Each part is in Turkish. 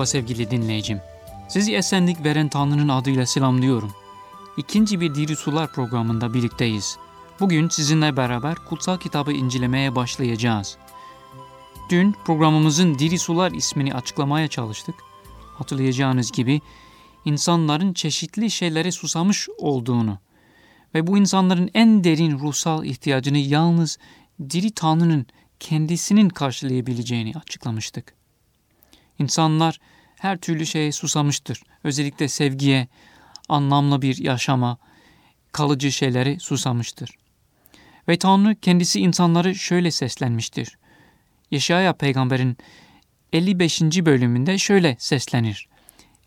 Merhaba sevgili dinleyicim. Sizi esenlik veren Tanrı'nın adıyla selamlıyorum. İkinci bir Diri Sular programında birlikteyiz. Bugün sizinle beraber kutsal kitabı incelemeye başlayacağız. Dün programımızın Diri Sular ismini açıklamaya çalıştık. Hatırlayacağınız gibi insanların çeşitli şeylere susamış olduğunu ve bu insanların en derin ruhsal ihtiyacını yalnız diri Tanrı'nın kendisinin karşılayabileceğini açıklamıştık. İnsanlar her türlü şeye susamıştır. Özellikle sevgiye, anlamlı bir yaşama, kalıcı şeyleri susamıştır. Ve Tanrı kendisi insanları şöyle seslenmiştir. Yeşaya peygamberin 55. bölümünde şöyle seslenir.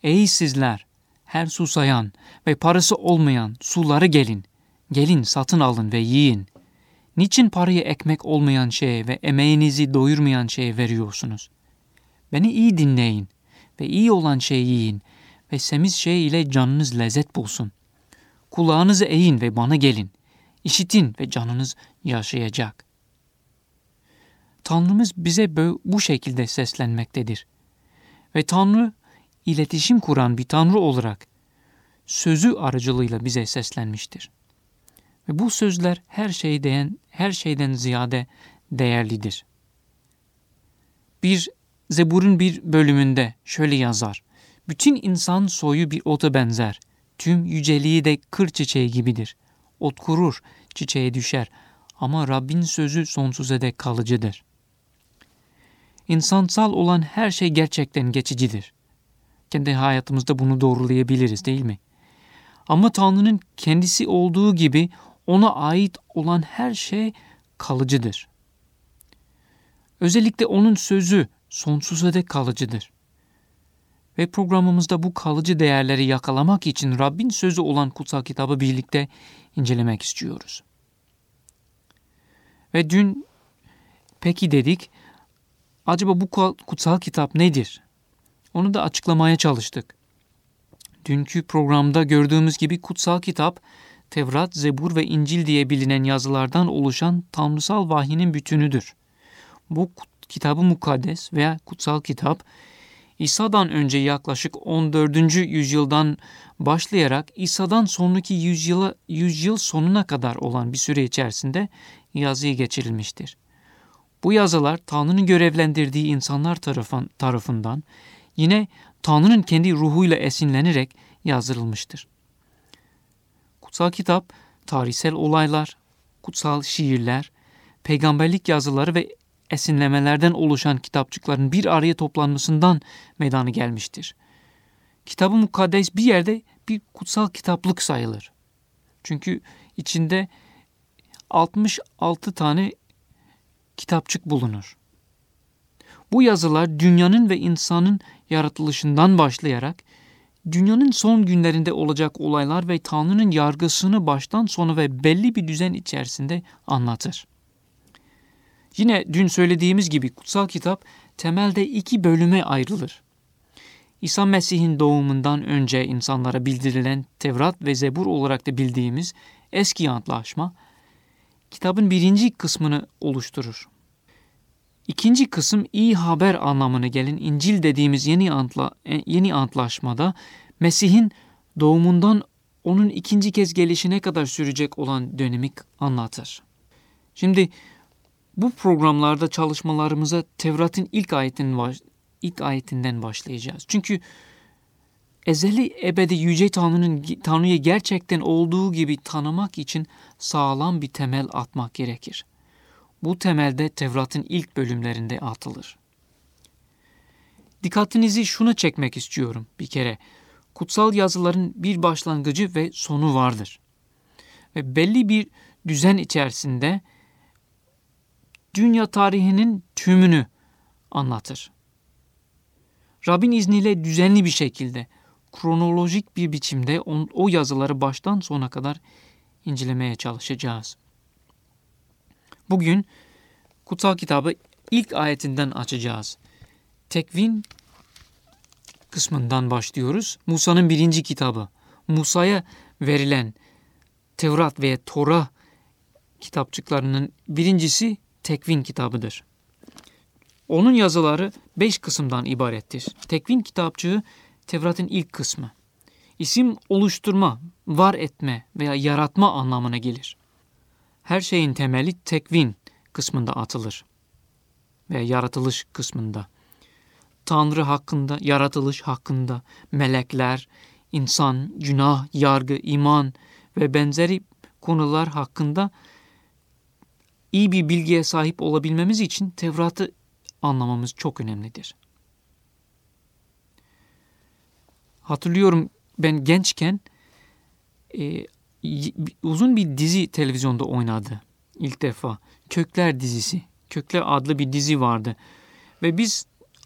Ey sizler, her susayan ve parası olmayan suları gelin. Gelin satın alın ve yiyin. Niçin parayı ekmek olmayan şeye ve emeğinizi doyurmayan şeye veriyorsunuz? Beni iyi dinleyin ve iyi olan şeyi yiyin ve semiz şey ile canınız lezzet bulsun. Kulağınızı eğin ve bana gelin. İşitin ve canınız yaşayacak. Tanrımız bize bu şekilde seslenmektedir. Ve Tanrı iletişim kuran bir Tanrı olarak sözü aracılığıyla bize seslenmiştir. Ve bu sözler her şeyden her şeyden ziyade değerlidir. Bir Zebur'un bir bölümünde şöyle yazar. Bütün insan soyu bir ota benzer. Tüm yüceliği de kır çiçeği gibidir. Ot kurur, çiçeğe düşer. Ama Rabbin sözü sonsuza dek kalıcıdır. İnsansal olan her şey gerçekten geçicidir. Kendi hayatımızda bunu doğrulayabiliriz değil mi? Ama Tanrı'nın kendisi olduğu gibi ona ait olan her şey kalıcıdır. Özellikle onun sözü sonsuza dek kalıcıdır. Ve programımızda bu kalıcı değerleri yakalamak için Rabbin sözü olan kutsal kitabı birlikte incelemek istiyoruz. Ve dün peki dedik, acaba bu kutsal kitap nedir? Onu da açıklamaya çalıştık. Dünkü programda gördüğümüz gibi kutsal kitap, Tevrat, Zebur ve İncil diye bilinen yazılardan oluşan tanrısal vahyinin bütünüdür. Bu kitabı mukaddes veya kutsal kitap İsa'dan önce yaklaşık 14. yüzyıldan başlayarak İsa'dan sonraki yüzyıla, yüzyıl sonuna kadar olan bir süre içerisinde yazıya geçirilmiştir. Bu yazılar Tanrı'nın görevlendirdiği insanlar tarafın, tarafından yine Tanrı'nın kendi ruhuyla esinlenerek yazdırılmıştır. Kutsal kitap tarihsel olaylar, kutsal şiirler, peygamberlik yazıları ve esinlemelerden oluşan kitapçıkların bir araya toplanmasından meydana gelmiştir. Kitabı mukaddes bir yerde bir kutsal kitaplık sayılır. Çünkü içinde 66 tane kitapçık bulunur. Bu yazılar dünyanın ve insanın yaratılışından başlayarak dünyanın son günlerinde olacak olaylar ve Tanrı'nın yargısını baştan sona ve belli bir düzen içerisinde anlatır. Yine dün söylediğimiz gibi kutsal kitap temelde iki bölüme ayrılır. İsa Mesih'in doğumundan önce insanlara bildirilen Tevrat ve Zebur olarak da bildiğimiz eski antlaşma, kitabın birinci kısmını oluşturur. İkinci kısım iyi haber anlamına gelen İncil dediğimiz yeni, antla, e, yeni antlaşmada Mesih'in doğumundan onun ikinci kez gelişine kadar sürecek olan dönemi anlatır. Şimdi bu programlarda çalışmalarımıza Tevrat'ın ilk ayetinden, ilk ayetinden başlayacağız. Çünkü ezeli ebedi yüce Tanrı'nın Tanrı'yı gerçekten olduğu gibi tanımak için sağlam bir temel atmak gerekir. Bu temelde Tevrat'ın ilk bölümlerinde atılır. Dikkatinizi şuna çekmek istiyorum bir kere. Kutsal yazıların bir başlangıcı ve sonu vardır. Ve belli bir düzen içerisinde dünya tarihinin tümünü anlatır. Rabbin izniyle düzenli bir şekilde, kronolojik bir biçimde on, o yazıları baştan sona kadar incelemeye çalışacağız. Bugün kutsal kitabı ilk ayetinden açacağız. Tekvin kısmından başlıyoruz. Musa'nın birinci kitabı. Musa'ya verilen Tevrat ve Torah kitapçıklarının birincisi Tekvin kitabıdır. Onun yazıları beş kısımdan ibarettir. Tekvin kitapçığı Tevrat'ın ilk kısmı. İsim oluşturma, var etme veya yaratma anlamına gelir. Her şeyin temeli tekvin kısmında atılır ve yaratılış kısmında. Tanrı hakkında, yaratılış hakkında, melekler, insan, günah, yargı, iman ve benzeri konular hakkında iyi bir bilgiye sahip olabilmemiz için Tevrat'ı anlamamız çok önemlidir. Hatırlıyorum ben gençken e, uzun bir dizi televizyonda oynadı ilk defa. Kökler dizisi. Kökler adlı bir dizi vardı. Ve biz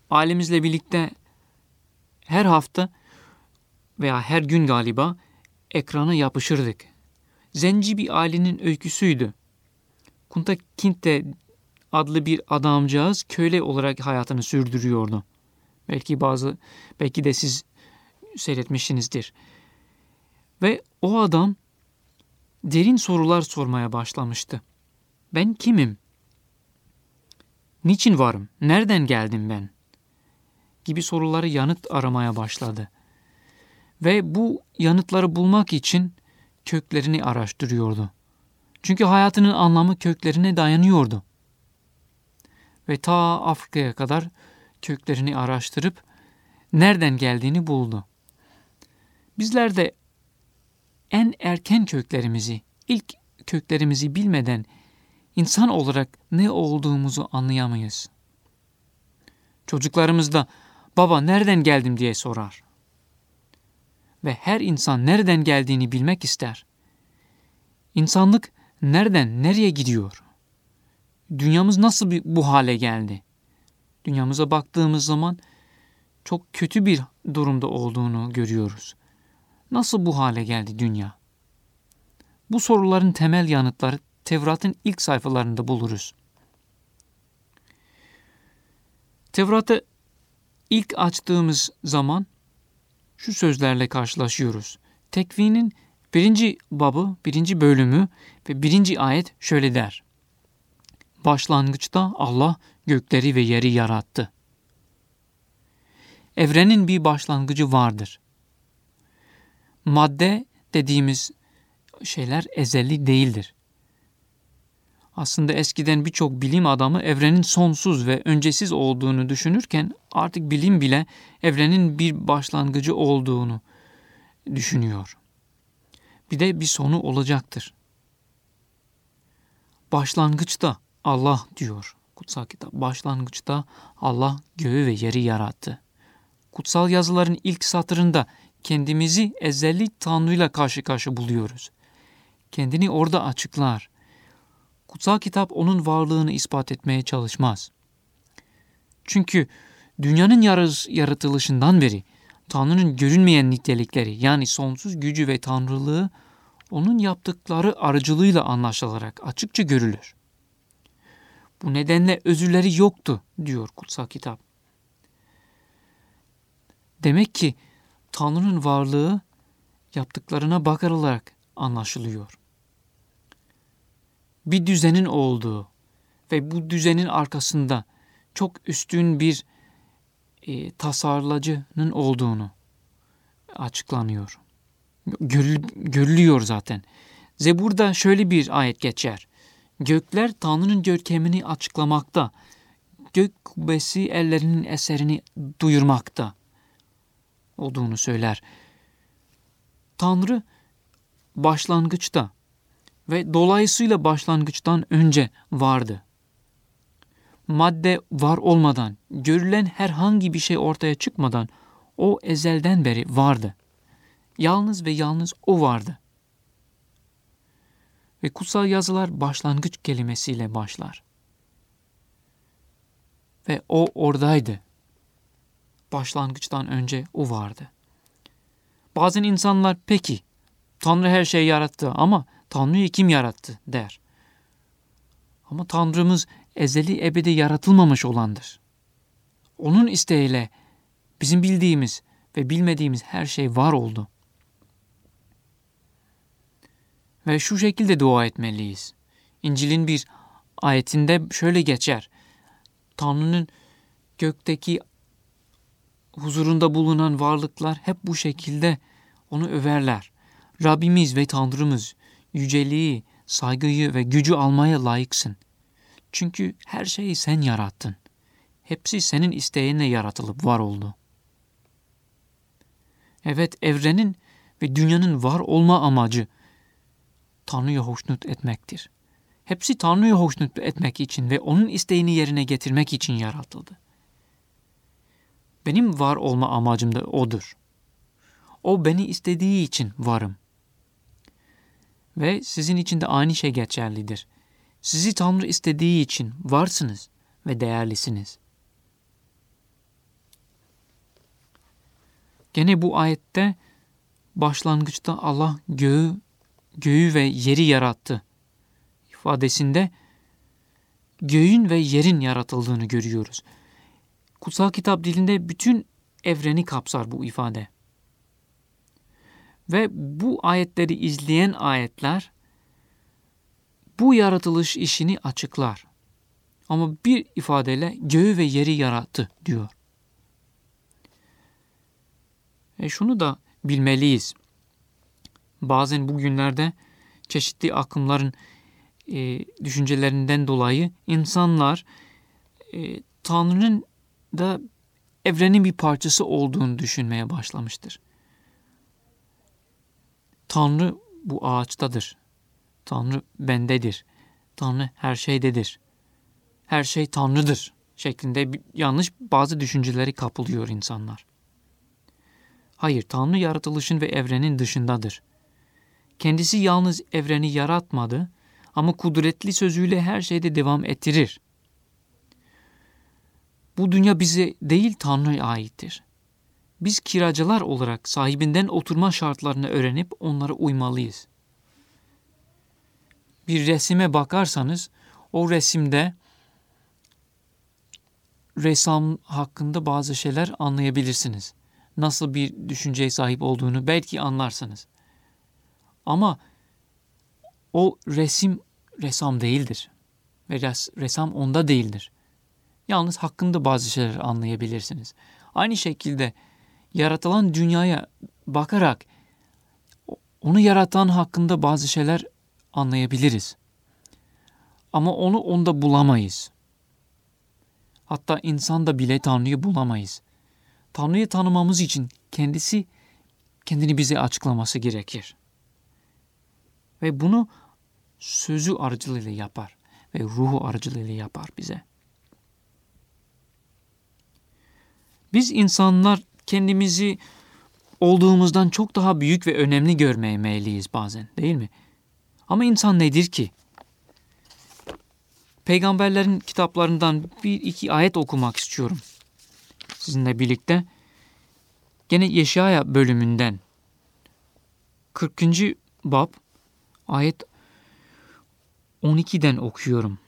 ailemizle birlikte her hafta veya her gün galiba ekrana yapışırdık. Zenci bir ailenin öyküsüydü. Kunta Kinte adlı bir adamcağız köle olarak hayatını sürdürüyordu. Belki bazı, belki de siz seyretmişsinizdir. Ve o adam derin sorular sormaya başlamıştı. Ben kimim? Niçin varım? Nereden geldim ben? Gibi soruları yanıt aramaya başladı. Ve bu yanıtları bulmak için köklerini araştırıyordu. Çünkü hayatının anlamı köklerine dayanıyordu. Ve ta Afrika'ya kadar köklerini araştırıp nereden geldiğini buldu. Bizler de en erken köklerimizi, ilk köklerimizi bilmeden insan olarak ne olduğumuzu anlayamayız. Çocuklarımız da baba nereden geldim diye sorar. Ve her insan nereden geldiğini bilmek ister. İnsanlık nereden nereye gidiyor? Dünyamız nasıl bir, bu hale geldi? Dünyamıza baktığımız zaman çok kötü bir durumda olduğunu görüyoruz. Nasıl bu hale geldi dünya? Bu soruların temel yanıtları Tevrat'ın ilk sayfalarında buluruz. Tevrat'ı ilk açtığımız zaman şu sözlerle karşılaşıyoruz. Tekvinin birinci babı, birinci bölümü ve birinci ayet şöyle der. Başlangıçta Allah gökleri ve yeri yarattı. Evrenin bir başlangıcı vardır. Madde dediğimiz şeyler ezeli değildir. Aslında eskiden birçok bilim adamı evrenin sonsuz ve öncesiz olduğunu düşünürken artık bilim bile evrenin bir başlangıcı olduğunu düşünüyor. Bir de bir sonu olacaktır. Başlangıçta Allah diyor kutsal kitap. Başlangıçta Allah göğü ve yeri yarattı. Kutsal yazıların ilk satırında kendimizi ezeli Tanrı'yla karşı karşı buluyoruz. Kendini orada açıklar kutsal kitap onun varlığını ispat etmeye çalışmaz. Çünkü dünyanın yaratılışından beri Tanrı'nın görünmeyen nitelikleri yani sonsuz gücü ve tanrılığı onun yaptıkları aracılığıyla anlaşılarak açıkça görülür. Bu nedenle özürleri yoktu diyor kutsal kitap. Demek ki Tanrı'nın varlığı yaptıklarına bakılarak anlaşılıyor bir düzenin olduğu ve bu düzenin arkasında çok üstün bir e, tasarlacının olduğunu açıklanıyor. Görül, görülüyor zaten. Zebur'da şöyle bir ayet geçer. Gökler Tanrı'nın görkemini açıklamakta. Gök kubbesi ellerinin eserini duyurmakta olduğunu söyler. Tanrı başlangıçta ve dolayısıyla başlangıçtan önce vardı. Madde var olmadan, görülen herhangi bir şey ortaya çıkmadan o ezelden beri vardı. Yalnız ve yalnız o vardı. Ve kutsal yazılar başlangıç kelimesiyle başlar. Ve o oradaydı. Başlangıçtan önce o vardı. Bazen insanlar peki Tanrı her şeyi yarattı ama Tanrı'yı kim yarattı der. Ama Tanrımız ezeli ebedi yaratılmamış olandır. Onun isteğiyle bizim bildiğimiz ve bilmediğimiz her şey var oldu. Ve şu şekilde dua etmeliyiz. İncil'in bir ayetinde şöyle geçer. Tanrı'nın gökteki huzurunda bulunan varlıklar hep bu şekilde onu överler. Rabbimiz ve Tanrımız yüceliği, saygıyı ve gücü almaya layıksın. Çünkü her şeyi sen yarattın. Hepsi senin isteğinle yaratılıp var oldu. Evet evrenin ve dünyanın var olma amacı Tanrı'yı hoşnut etmektir. Hepsi Tanrı'yı hoşnut etmek için ve onun isteğini yerine getirmek için yaratıldı. Benim var olma amacım da odur. O beni istediği için varım. Ve sizin için de aynı şey geçerlidir. Sizi Tanrı istediği için varsınız ve değerlisiniz. Gene bu ayette başlangıçta Allah göğü, göğü ve yeri yarattı ifadesinde göğün ve yerin yaratıldığını görüyoruz. Kutsal kitap dilinde bütün evreni kapsar bu ifade. Ve bu ayetleri izleyen ayetler bu yaratılış işini açıklar. Ama bir ifadeyle göğü ve yeri yarattı diyor. E şunu da bilmeliyiz. Bazen bugünlerde çeşitli akımların e, düşüncelerinden dolayı insanlar e, Tanrı'nın da evrenin bir parçası olduğunu düşünmeye başlamıştır. Tanrı bu ağaçtadır. Tanrı bendedir. Tanrı her şeydedir. Her şey Tanrı'dır şeklinde yanlış bazı düşünceleri kapılıyor insanlar. Hayır, Tanrı yaratılışın ve evrenin dışındadır. Kendisi yalnız evreni yaratmadı ama kudretli sözüyle her şeyde devam ettirir. Bu dünya bize değil Tanrı'ya aittir. Biz kiracılar olarak sahibinden oturma şartlarını öğrenip onlara uymalıyız. Bir resime bakarsanız o resimde ressam hakkında bazı şeyler anlayabilirsiniz. Nasıl bir düşünceye sahip olduğunu belki anlarsınız. Ama o resim ressam değildir. Ve res, ressam onda değildir. Yalnız hakkında bazı şeyler anlayabilirsiniz. Aynı şekilde yaratılan dünyaya bakarak onu yaratan hakkında bazı şeyler anlayabiliriz. Ama onu onda bulamayız. Hatta insanda bile Tanrı'yı bulamayız. Tanrı'yı tanımamız için kendisi kendini bize açıklaması gerekir. Ve bunu sözü aracılığıyla yapar ve ruhu aracılığıyla yapar bize. Biz insanlar kendimizi olduğumuzdan çok daha büyük ve önemli görmeye meyilliyiz bazen değil mi? Ama insan nedir ki? Peygamberlerin kitaplarından bir iki ayet okumak istiyorum sizinle birlikte. Gene Yeşaya bölümünden 40. bab ayet 12'den okuyorum.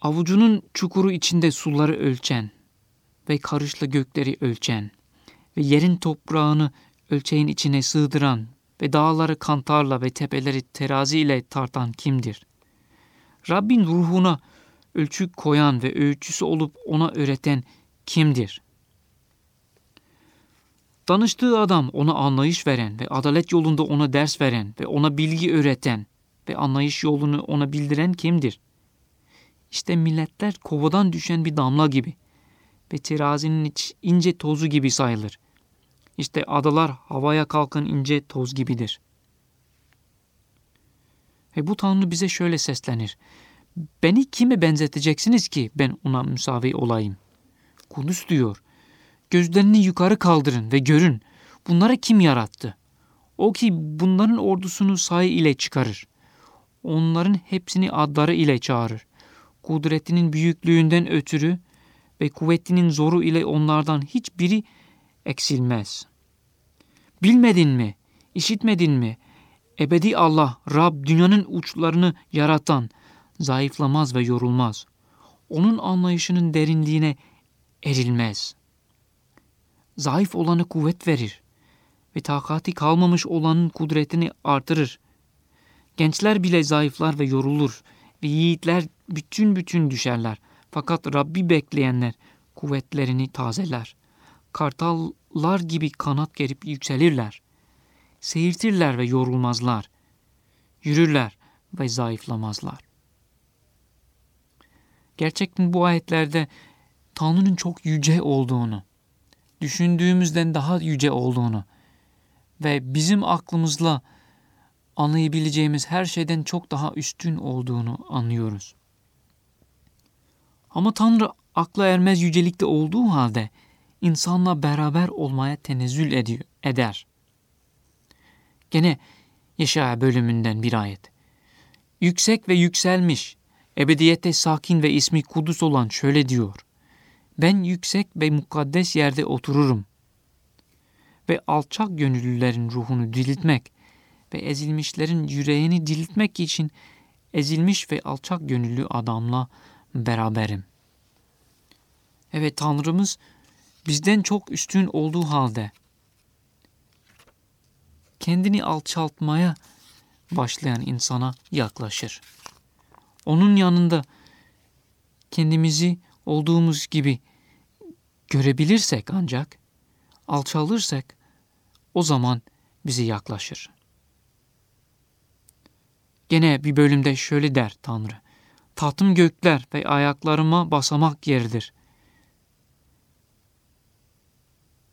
Avucunun çukuru içinde suları ölçen ve karışla gökleri ölçen ve yerin toprağını ölçeğin içine sığdıran ve dağları kantarla ve tepeleri terazi ile tartan kimdir? Rabbin ruhuna ölçü koyan ve ölçüsü olup ona öğreten kimdir? Danıştığı adam ona anlayış veren ve adalet yolunda ona ders veren ve ona bilgi öğreten ve anlayış yolunu ona bildiren kimdir? İşte milletler kovadan düşen bir damla gibi ve terazinin ince tozu gibi sayılır. İşte adalar havaya kalkan ince toz gibidir. Ve bu Tanrı bize şöyle seslenir. Beni kime benzeteceksiniz ki ben ona müsavi olayım? Kudüs diyor. Gözlerini yukarı kaldırın ve görün. Bunları kim yarattı? O ki bunların ordusunu say ile çıkarır. Onların hepsini adları ile çağırır. Kudretinin büyüklüğünden ötürü ve kuvvetinin zoru ile onlardan hiçbiri eksilmez. Bilmedin mi? İşitmedin mi? Ebedi Allah, Rab dünyanın uçlarını yaratan, zayıflamaz ve yorulmaz. Onun anlayışının derinliğine erilmez. Zayıf olanı kuvvet verir ve takati kalmamış olanın kudretini artırır. Gençler bile zayıflar ve yorulur ve yiğitler bütün bütün düşerler. Fakat Rabbi bekleyenler kuvvetlerini tazeler. Kartallar gibi kanat gerip yükselirler. Seyirtirler ve yorulmazlar. Yürürler ve zayıflamazlar. Gerçekten bu ayetlerde Tanrı'nın çok yüce olduğunu, düşündüğümüzden daha yüce olduğunu ve bizim aklımızla anlayabileceğimiz her şeyden çok daha üstün olduğunu anlıyoruz. Ama Tanrı akla ermez yücelikte olduğu halde insanla beraber olmaya tenezzül ediyor, eder. Gene Yaşaya bölümünden bir ayet. Yüksek ve yükselmiş, ebediyette sakin ve ismi kudus olan şöyle diyor. Ben yüksek ve mukaddes yerde otururum ve alçak gönüllülerin ruhunu diriltmek ve ezilmişlerin yüreğini diriltmek için ezilmiş ve alçak gönüllü adamla beraberim. Evet Tanrımız bizden çok üstün olduğu halde kendini alçaltmaya başlayan insana yaklaşır. Onun yanında kendimizi olduğumuz gibi görebilirsek ancak alçalırsak o zaman bize yaklaşır. Gene bir bölümde şöyle der Tanrı. Tahtım gökler ve ayaklarıma basamak yeridir.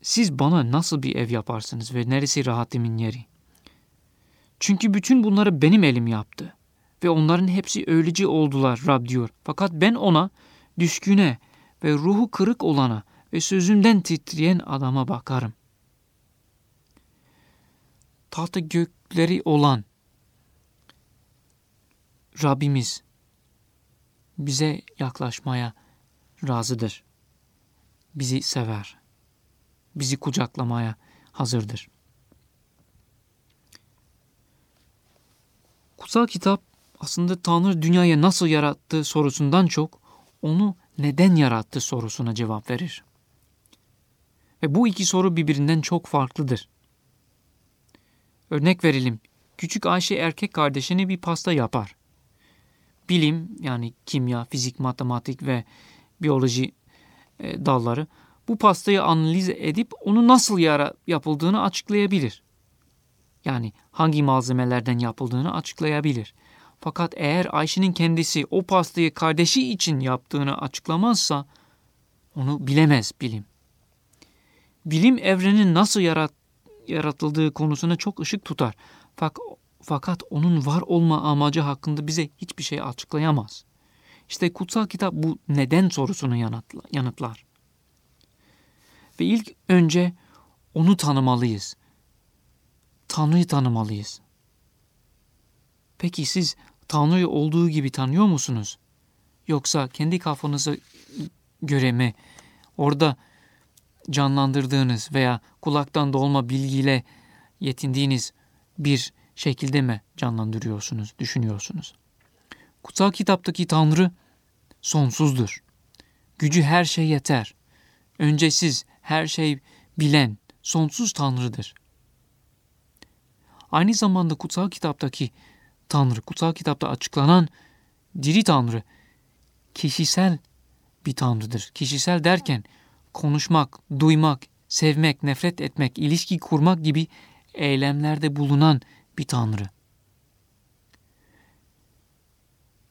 Siz bana nasıl bir ev yaparsınız ve neresi rahatimin yeri? Çünkü bütün bunları benim elim yaptı. Ve onların hepsi öylece oldular Rab diyor. Fakat ben ona, düşküne ve ruhu kırık olana ve sözünden titreyen adama bakarım. Tahtı gökleri olan Rabbimiz bize yaklaşmaya razıdır. Bizi sever. Bizi kucaklamaya hazırdır. Kutsal kitap aslında Tanrı dünyayı nasıl yarattı sorusundan çok onu neden yarattı sorusuna cevap verir. Ve bu iki soru birbirinden çok farklıdır. Örnek verelim. Küçük Ayşe erkek kardeşine bir pasta yapar. Bilim yani kimya, fizik, matematik ve biyoloji e, dalları bu pastayı analiz edip onu nasıl yara yapıldığını açıklayabilir. Yani hangi malzemelerden yapıldığını açıklayabilir. Fakat eğer Ayşe'nin kendisi o pastayı kardeşi için yaptığını açıklamazsa onu bilemez bilim. Bilim evrenin nasıl yarat yaratıldığı konusuna çok ışık tutar. Fakat onun var olma amacı hakkında bize hiçbir şey açıklayamaz. İşte kutsal kitap bu neden sorusunu yanıtlar. Ve ilk önce onu tanımalıyız. Tanrı'yı tanımalıyız. Peki siz Tanrı'yı olduğu gibi tanıyor musunuz? Yoksa kendi kafanıza göre mi orada canlandırdığınız veya kulaktan dolma bilgiyle yetindiğiniz bir şekilde mi canlandırıyorsunuz, düşünüyorsunuz? Kutsal kitaptaki Tanrı sonsuzdur. Gücü her şey yeter. Öncesiz, her şey bilen, sonsuz Tanrı'dır. Aynı zamanda kutsal kitaptaki Tanrı, kutsal kitapta açıklanan diri Tanrı kişisel bir Tanrıdır. Kişisel derken konuşmak, duymak, sevmek, nefret etmek, ilişki kurmak gibi eylemlerde bulunan bir Tanrı.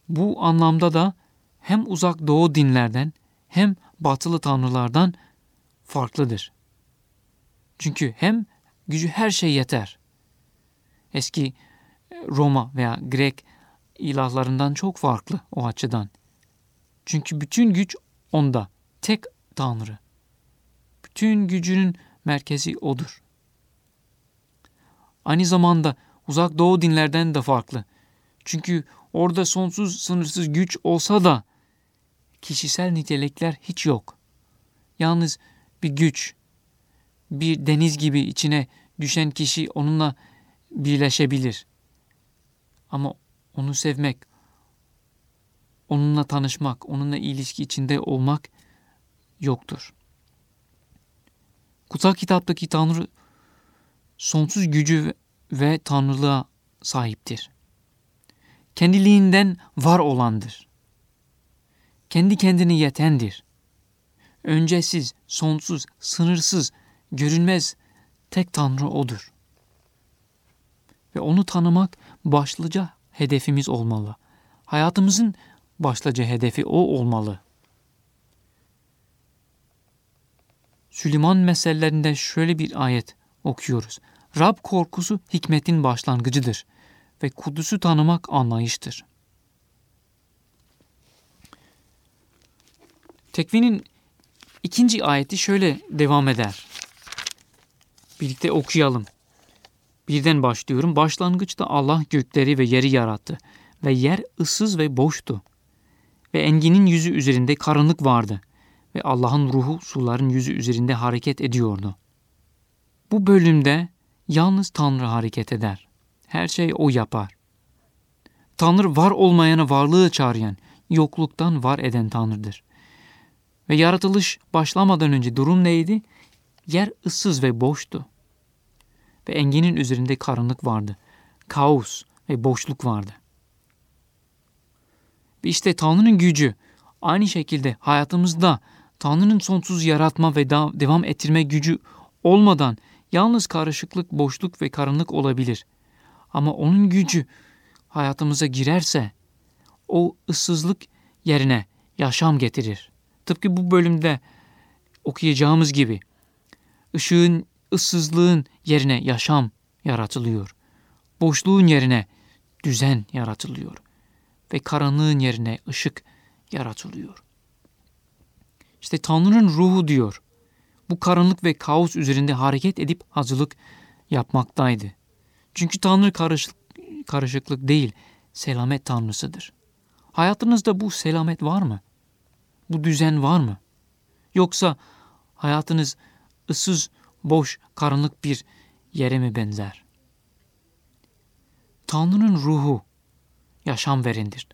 Bu anlamda da hem uzak doğu dinlerden hem batılı tanrılardan farklıdır. Çünkü hem gücü her şey yeter. Eski Roma veya Grek ilahlarından çok farklı o açıdan. Çünkü bütün güç onda. Tek Tanrı. Bütün gücünün merkezi odur. Aynı zamanda uzak doğu dinlerden de farklı. Çünkü orada sonsuz sınırsız güç olsa da kişisel nitelikler hiç yok. Yalnız bir güç, bir deniz gibi içine düşen kişi onunla birleşebilir. Ama onu sevmek, onunla tanışmak, onunla ilişki içinde olmak yoktur. Kutsal kitaptaki Tanrı sonsuz gücü ve tanrılığa sahiptir. Kendiliğinden var olandır. kendi kendini yetendir. Öncesiz, sonsuz, sınırsız, görünmez tek Tanrı O'dur. Ve onu tanımak başlıca hedefimiz olmalı. Hayatımızın başlıca hedefi o olmalı. Süleyman meselelerinde şöyle bir ayet okuyoruz. Rab korkusu hikmetin başlangıcıdır ve Kudüs'ü tanımak anlayıştır. Tekvinin ikinci ayeti şöyle devam eder. Birlikte okuyalım. Birden başlıyorum. Başlangıçta Allah gökleri ve yeri yarattı ve yer ıssız ve boştu. Ve enginin yüzü üzerinde karanlık vardı ve Allah'ın ruhu suların yüzü üzerinde hareket ediyordu. Bu bölümde yalnız Tanrı hareket eder. Her şey O yapar. Tanrı var olmayanı varlığı çağıran, yokluktan var eden Tanrı'dır. Ve yaratılış başlamadan önce durum neydi? Yer ıssız ve boştu. Ve engenin üzerinde karanlık vardı. Kaos ve boşluk vardı. Ve işte Tanrı'nın gücü aynı şekilde hayatımızda Tanrı'nın sonsuz yaratma ve devam ettirme gücü olmadan yalnız karışıklık, boşluk ve karanlık olabilir. Ama onun gücü hayatımıza girerse o ıssızlık yerine yaşam getirir. Tıpkı bu bölümde okuyacağımız gibi ışığın, ıssızlığın yerine yaşam yaratılıyor. Boşluğun yerine düzen yaratılıyor ve karanlığın yerine ışık yaratılıyor. İşte Tanrı'nın ruhu diyor. Bu karanlık ve kaos üzerinde hareket edip hazırlık yapmaktaydı. Çünkü Tanrı karışık, karışıklık değil, selamet Tanrısıdır. Hayatınızda bu selamet var mı? Bu düzen var mı? Yoksa hayatınız ıssız, boş, karanlık bir yere mi benzer? Tanrı'nın ruhu yaşam verendir.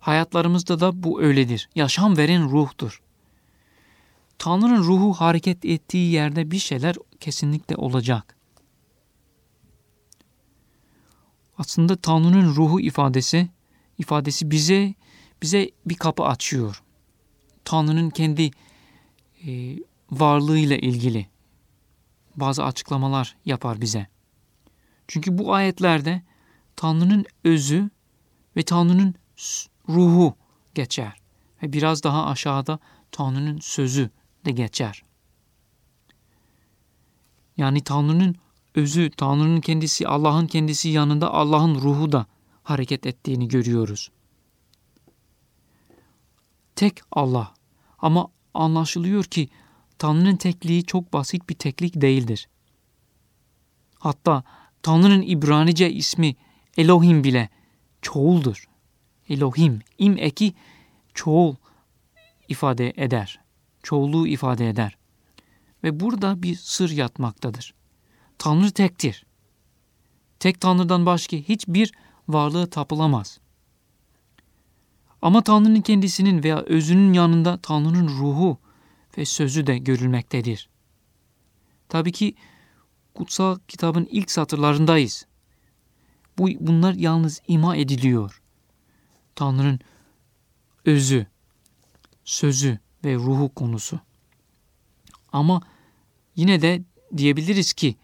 Hayatlarımızda da bu öyledir. Yaşam veren ruhtur. Tanrı'nın ruhu hareket ettiği yerde bir şeyler kesinlikle olacak. Aslında Tanrı'nın ruhu ifadesi ifadesi bize bize bir kapı açıyor. Tanrı'nın kendi e, varlığıyla ilgili bazı açıklamalar yapar bize. Çünkü bu ayetlerde Tanrı'nın özü ve Tanrı'nın ruhu geçer. Ve biraz daha aşağıda Tanrı'nın sözü de geçer. Yani Tanrı'nın özü, Tanrı'nın kendisi, Allah'ın kendisi yanında Allah'ın ruhu da hareket ettiğini görüyoruz. Tek Allah ama anlaşılıyor ki Tanrı'nın tekliği çok basit bir teklik değildir. Hatta Tanrı'nın İbranice ismi Elohim bile çoğuldur. Elohim, im eki çoğul ifade eder çoğulluğu ifade eder. Ve burada bir sır yatmaktadır. Tanrı tektir. Tek Tanrı'dan başka hiçbir varlığı tapılamaz. Ama Tanrı'nın kendisinin veya özünün yanında Tanrı'nın ruhu ve sözü de görülmektedir. Tabii ki kutsal kitabın ilk satırlarındayız. Bu, bunlar yalnız ima ediliyor. Tanrı'nın özü, sözü ve ruhu konusu. Ama yine de diyebiliriz ki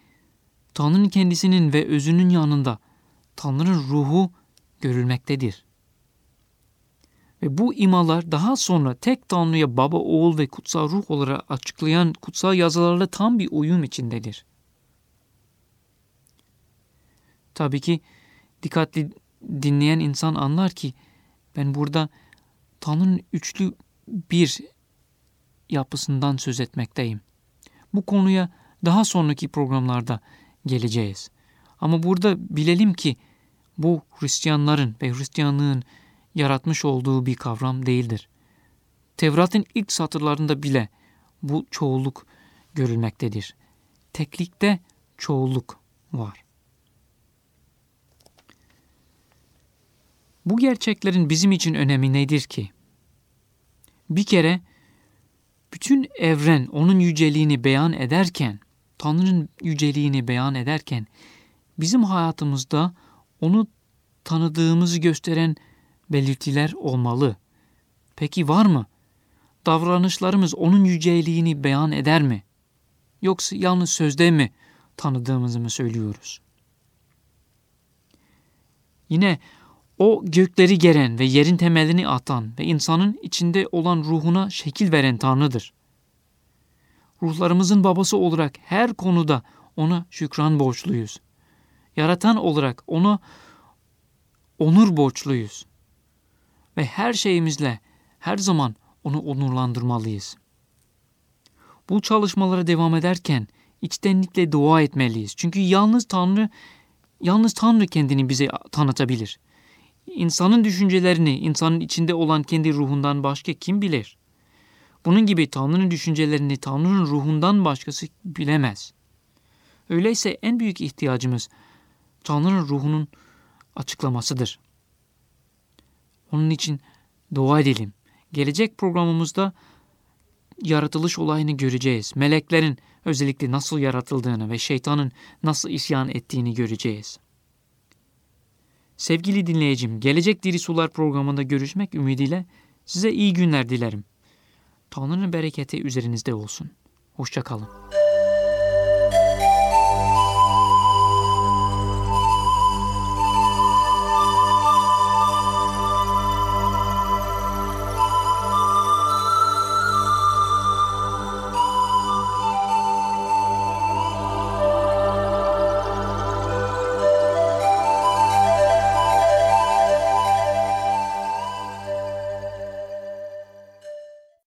Tanrı'nın kendisinin ve özünün yanında Tanrı'nın ruhu görülmektedir. Ve bu imalar daha sonra tek Tanrı'ya baba, oğul ve kutsal ruh olarak açıklayan kutsal yazılarla tam bir uyum içindedir. Tabii ki dikkatli dinleyen insan anlar ki ben burada Tanrı'nın üçlü bir yapısından söz etmekteyim. Bu konuya daha sonraki programlarda geleceğiz. Ama burada bilelim ki bu Hristiyanların ve Hristiyanlığın yaratmış olduğu bir kavram değildir. Tevrat'ın ilk satırlarında bile bu çoğulluk görülmektedir. Teklikte çoğulluk var. Bu gerçeklerin bizim için önemi nedir ki? Bir kere bütün evren onun yüceliğini beyan ederken, Tanrı'nın yüceliğini beyan ederken bizim hayatımızda onu tanıdığımızı gösteren belirtiler olmalı. Peki var mı? Davranışlarımız onun yüceliğini beyan eder mi? Yoksa yalnız sözde mi tanıdığımızı mı söylüyoruz? Yine o gökleri geren ve yerin temelini atan ve insanın içinde olan ruhuna şekil veren Tanrı'dır. Ruhlarımızın babası olarak her konuda ona şükran borçluyuz. Yaratan olarak ona onur borçluyuz. Ve her şeyimizle her zaman onu onurlandırmalıyız. Bu çalışmalara devam ederken içtenlikle dua etmeliyiz. Çünkü yalnız Tanrı yalnız Tanrı kendini bize tanıtabilir. İnsanın düşüncelerini, insanın içinde olan kendi ruhundan başka kim bilir? Bunun gibi Tanrı'nın düşüncelerini Tanrı'nın ruhundan başkası bilemez. Öyleyse en büyük ihtiyacımız Tanrı'nın ruhunun açıklamasıdır. Onun için dua edelim. Gelecek programımızda yaratılış olayını göreceğiz. Meleklerin özellikle nasıl yaratıldığını ve şeytanın nasıl isyan ettiğini göreceğiz. Sevgili dinleyicim, gelecek Diri Sular programında görüşmek ümidiyle size iyi günler dilerim. Tanrı'nın bereketi üzerinizde olsun. Hoşçakalın.